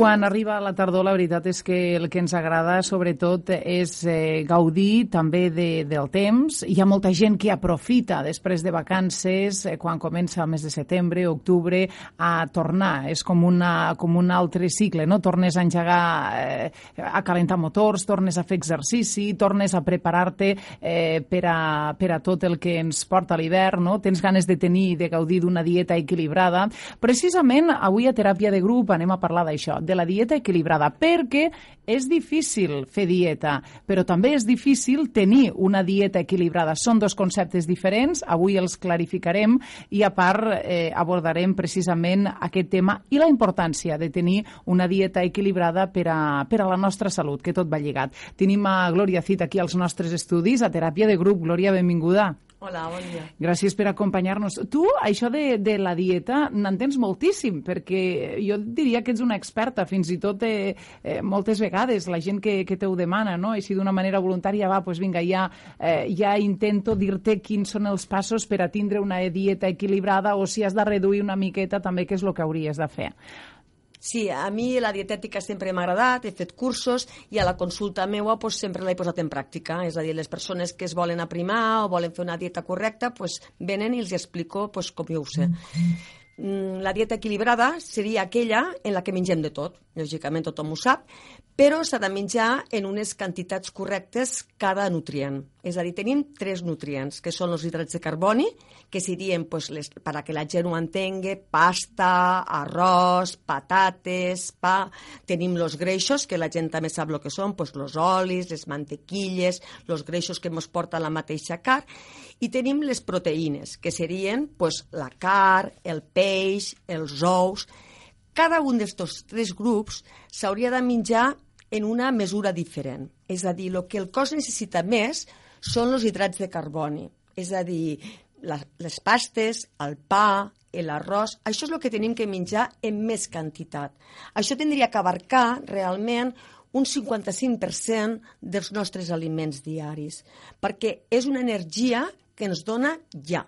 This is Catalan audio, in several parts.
quan arriba la tardor, la veritat és que el que ens agrada sobretot és eh, gaudir també de, del temps. Hi ha molta gent que aprofita després de vacances, eh, quan comença el mes de setembre, octubre, a tornar. És com, una, com un altre cicle, no? Tornes a engegar, eh, a calentar motors, tornes a fer exercici, tornes a preparar-te eh, per, a, per a tot el que ens porta l'hivern, no? Tens ganes de tenir, de gaudir d'una dieta equilibrada. Precisament avui a Teràpia de Grup anem a parlar d'això, de la dieta equilibrada, perquè és difícil fer dieta, però també és difícil tenir una dieta equilibrada. Són dos conceptes diferents, avui els clarificarem i a part eh, abordarem precisament aquest tema i la importància de tenir una dieta equilibrada per a, per a la nostra salut, que tot va lligat. Tenim a Glòria Cid aquí als nostres estudis, a Teràpia de Grup. Glòria, benvinguda. Hola, bon dia. Gràcies per acompanyar-nos. Tu, això de, de la dieta, n'entens moltíssim, perquè jo diria que ets una experta, fins i tot eh, eh, moltes vegades la gent que, que te ho demana, no? I si d'una manera voluntària va, doncs vinga, ja, eh, ja intento dir-te quins són els passos per a tindre una dieta equilibrada o si has de reduir una miqueta també què és el que hauries de fer. Sí, a mi la dietètica sempre m'ha agradat, he fet cursos i a la consulta meua pues, sempre l'he posat en pràctica. És a dir, les persones que es volen aprimar o volen fer una dieta correcta pues, venen i els explico pues, com jo ho sé. Mm, la dieta equilibrada seria aquella en la que mengem de tot, lògicament tothom ho sap, però s'ha de menjar en unes quantitats correctes cada nutrient. És a dir, tenim tres nutrients, que són els hidrats de carboni, que serien, pues, les, per a que la gent ho entengui, pasta, arròs, patates, pa... Tenim els greixos, que la gent també sap el que són, pues, els olis, les mantequilles, els greixos que ens porta la mateixa car, i tenim les proteïnes, que serien pues, la car, el peix, els ous... Cada un d'aquests tres grups s'hauria de menjar en una mesura diferent. És a dir, el que el cos necessita més són els hidrats de carboni. És a dir, la, les pastes, el pa, l'arròs, això és el que tenim que menjar en més quantitat. Això tindria que abarcar realment un 55% dels nostres aliments diaris, perquè és una energia que ens dona ja.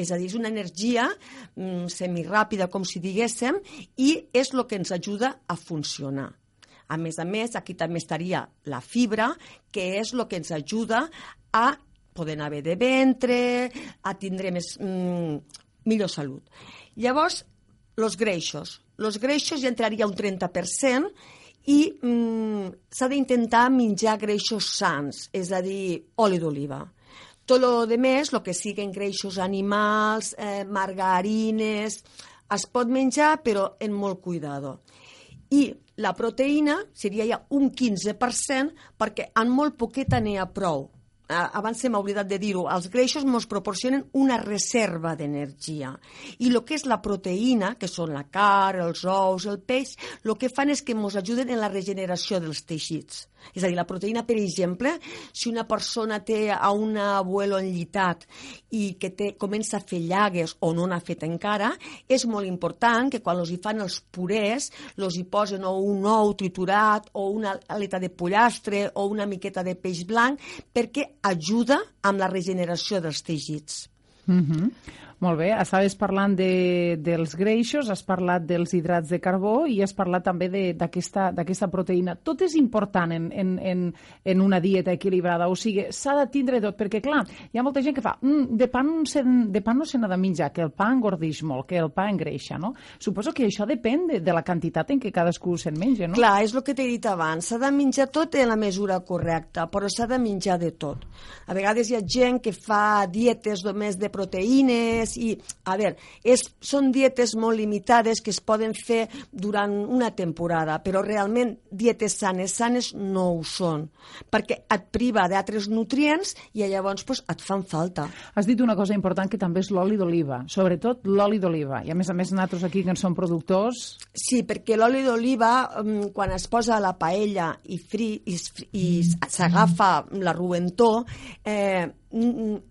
És a dir, és una energia mm, semiràpida, com si diguéssim, i és el que ens ajuda a funcionar. A més a més, aquí també estaria la fibra, que és el que ens ajuda a poder anar bé de ventre, a tindre més, mm, millor salut. Llavors, els greixos. Els greixos ja entraria un 30% i mm, s'ha d'intentar menjar greixos sants, és a dir, oli d'oliva. Tot el de més, el que siguin greixos animals, eh, margarines, es pot menjar, però en molt cuidado i la proteïna seria ja un 15% perquè en molt poqueta n'hi ha prou. Abans se m'ha oblidat de dir-ho, els greixos ens proporcionen una reserva d'energia. I el que és la proteïna, que són la car, els ous, el peix, el que fan és que ens ajuden en la regeneració dels teixits. És a dir, la proteïna, per exemple, si una persona té a un abuelo enllitat i que té, comença a fer llagues o no n'ha fet encara, és molt important que quan els hi fan els purés, els hi posen o un ou triturat o una aleta de pollastre o una miqueta de peix blanc perquè ajuda amb la regeneració dels teixits. Mm -hmm. Molt bé, estaves parlant de, dels greixos, has parlat dels hidrats de carbó i has parlat també d'aquesta proteïna. Tot és important en, en, en, en una dieta equilibrada, o sigui, s'ha de tindre tot, perquè clar, hi ha molta gent que fa mm, de, pa no de pa no se n'ha de menjar, que el pa engordix molt, que el pa engreixa, no? Suposo que això depèn de, de la quantitat en què cadascú se'n menja, no? Clar, és el que t'he dit abans, s'ha de menjar tot en la mesura correcta, però s'ha de menjar de tot. A vegades hi ha gent que fa dietes només de proteïnes, i, a veure, és, són dietes molt limitades que es poden fer durant una temporada, però realment dietes sanes, sanes no ho són, perquè et priva d'altres nutrients i llavors pues, et fan falta. Has dit una cosa important que també és l'oli d'oliva, sobretot l'oli d'oliva, i a més a més nosaltres aquí que en som productors... Sí, perquè l'oli d'oliva, mm, quan es posa a la paella i, fri, i, i s'agafa la ruentor, eh,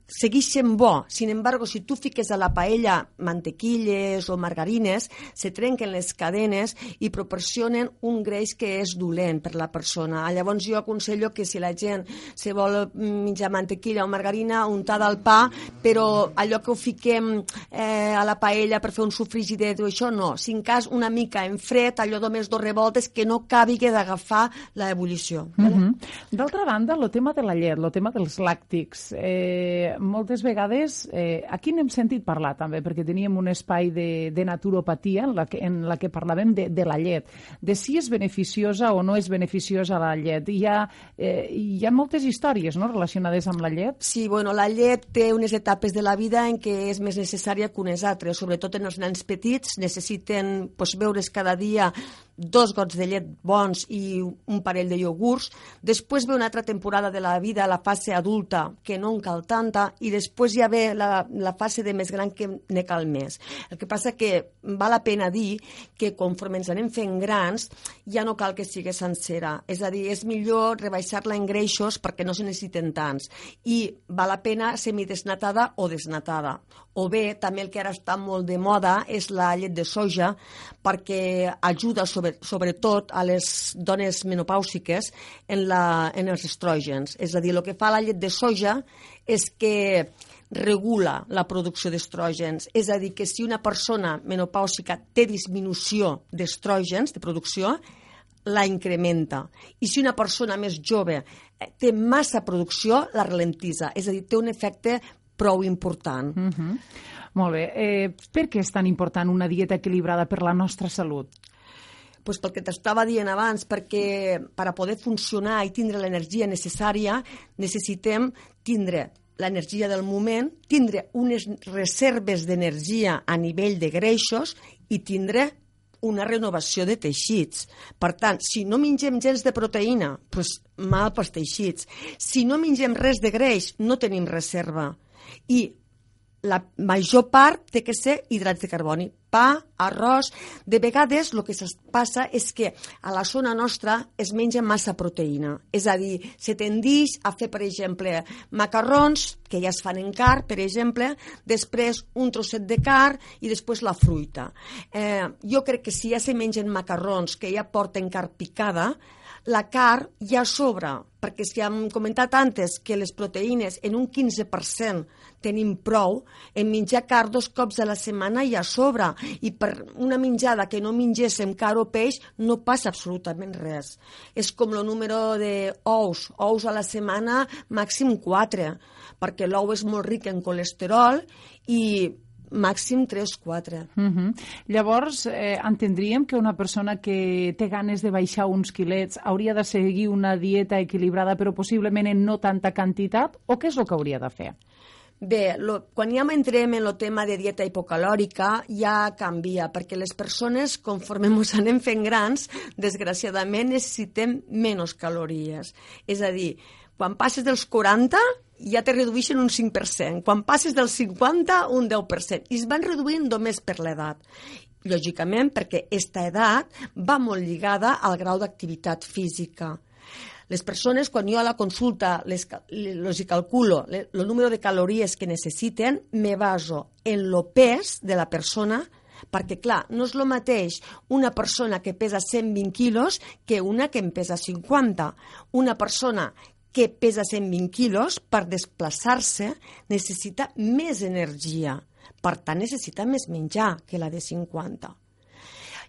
segueix sent bo. Sin embargo, si tu fiques a la paella mantequilles o margarines, se trenquen les cadenes i proporcionen un greix que és dolent per la persona. Llavors jo aconsello que si la gent se vol menjar mantequilla o margarina untada al pa, però allò que ho fiquem eh, a la paella per fer un sofrigidet o això, no. Si en cas una mica en fred, allò només dos revoltes que no cabi d'agafar l'ebullició. Mm -hmm. D'altra banda, el tema de la llet, el tema dels làctics, eh, moltes vegades, eh, aquí n'hem sentit parlar també, perquè teníem un espai de, de naturopatia en la, que, en la que parlàvem de, de la llet, de si és beneficiosa o no és beneficiosa la llet. Hi ha, eh, hi ha moltes històries no, relacionades amb la llet. Sí, bueno, la llet té unes etapes de la vida en què és més necessària que unes altres, sobretot en els nens petits, necessiten pues, veure's cada dia dos gots de llet bons i un parell de iogurts. Després ve una altra temporada de la vida, la fase adulta, que no en cal tanta, i després ja ve la, la fase de més gran que ne cal més. El que passa que val la pena dir que conforme ens anem fent grans ja no cal que sigui sencera. És a dir, és millor rebaixar-la en greixos perquè no se necessiten tants. I val la pena semidesnatada o desnatada. O bé, també el que ara està molt de moda és la llet de soja perquè ajuda sobre sobre, sobretot a les dones menopàusiques en, la, en els estrògens. És a dir, el que fa la llet de soja és que regula la producció d'estrògens. És a dir, que si una persona menopàusica té disminució d'estrògens, de producció, la incrementa. I si una persona més jove eh, té massa producció, la ralentitza. És a dir, té un efecte prou important. Mm -hmm. Molt bé. Eh, per què és tan important una dieta equilibrada per la nostra salut? Pues pel que t'estava dient abans, perquè per a poder funcionar i tindre l'energia necessària necessitem tindre l'energia del moment, tindre unes reserves d'energia a nivell de greixos i tindre una renovació de teixits. Per tant, si no mengem gens de proteïna, doncs mal pels teixits. Si no mengem res de greix, no tenim reserva. I la major part té que ser hidrats de carboni. Pa, arròs... De vegades el que passa és que a la zona nostra es menja massa proteïna. És a dir, se tendix a fer, per exemple, macarrons, que ja es fan en car, per exemple, després un trosset de car i després la fruita. Eh, jo crec que si ja se mengen macarrons que ja porten car picada, la car ja sobra, perquè si hem comentat antes que les proteïnes en un 15% tenim prou, en menjar car dos cops a la setmana ja sobra, i per una menjada que no mengéssim car o peix no passa absolutament res. És com el número d'ous, ous a la setmana màxim 4, perquè l'ou és molt ric en colesterol i màxim 3-4. Uh -huh. Llavors, eh, entendríem que una persona que té ganes de baixar uns quilets hauria de seguir una dieta equilibrada, però possiblement en no tanta quantitat, o què és el que hauria de fer? Bé, lo, quan ja entrem en el tema de dieta hipocalòrica ja canvia, perquè les persones, conforme ens anem fent grans, desgraciadament necessitem menys calories. És a dir, quan passes dels 40 ja te redueixen un 5%, quan passes del 50 un 10%, i es van reduint només per l'edat. Lògicament, perquè aquesta edat va molt lligada al grau d'activitat física. Les persones, quan jo a la consulta les, les hi calculo el número de calories que necessiten, me baso en lo pes de la persona perquè, clar, no és el mateix una persona que pesa 120 quilos que una que en pesa 50. Una persona que pesa 120 quilos, per desplaçar-se necessita més energia. Per tant, necessita més menjar que la de 50.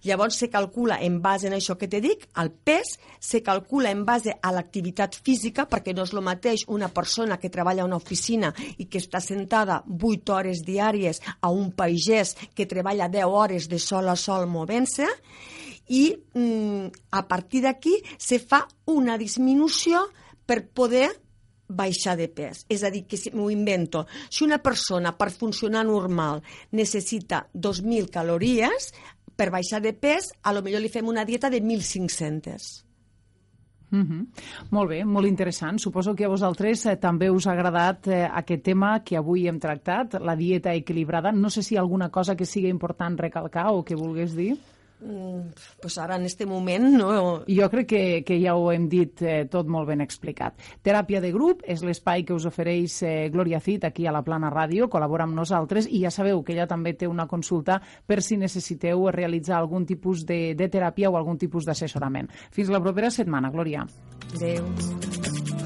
Llavors se calcula en base a això que te dic, el pes, se calcula en base a l'activitat física, perquè no és el mateix una persona que treballa a una oficina i que està sentada 8 hores diàries a un pagès que treballa 10 hores de sol a sol movent-se, i mm, a partir d'aquí se fa una disminució per poder baixar de pes. És a dir, que si m'ho invento, si una persona per funcionar normal necessita 2.000 calories, per baixar de pes, a lo millor li fem una dieta de 1.500. Mm -hmm. Molt bé, molt interessant. Suposo que a vosaltres eh, també us ha agradat eh, aquest tema que avui hem tractat, la dieta equilibrada. No sé si hi ha alguna cosa que sigui important recalcar o que vulgués dir. Mm, pues ara en este moment no... Jo crec que, que ja ho hem dit eh, tot molt ben explicat. Teràpia de grup és l'espai que us ofereix eh, Gloria Cid aquí a la Plana Ràdio, col·labora amb nosaltres i ja sabeu que ella també té una consulta per si necessiteu realitzar algun tipus de, de teràpia o algun tipus d'assessorament. Fins la propera setmana, Glòria. Adéu.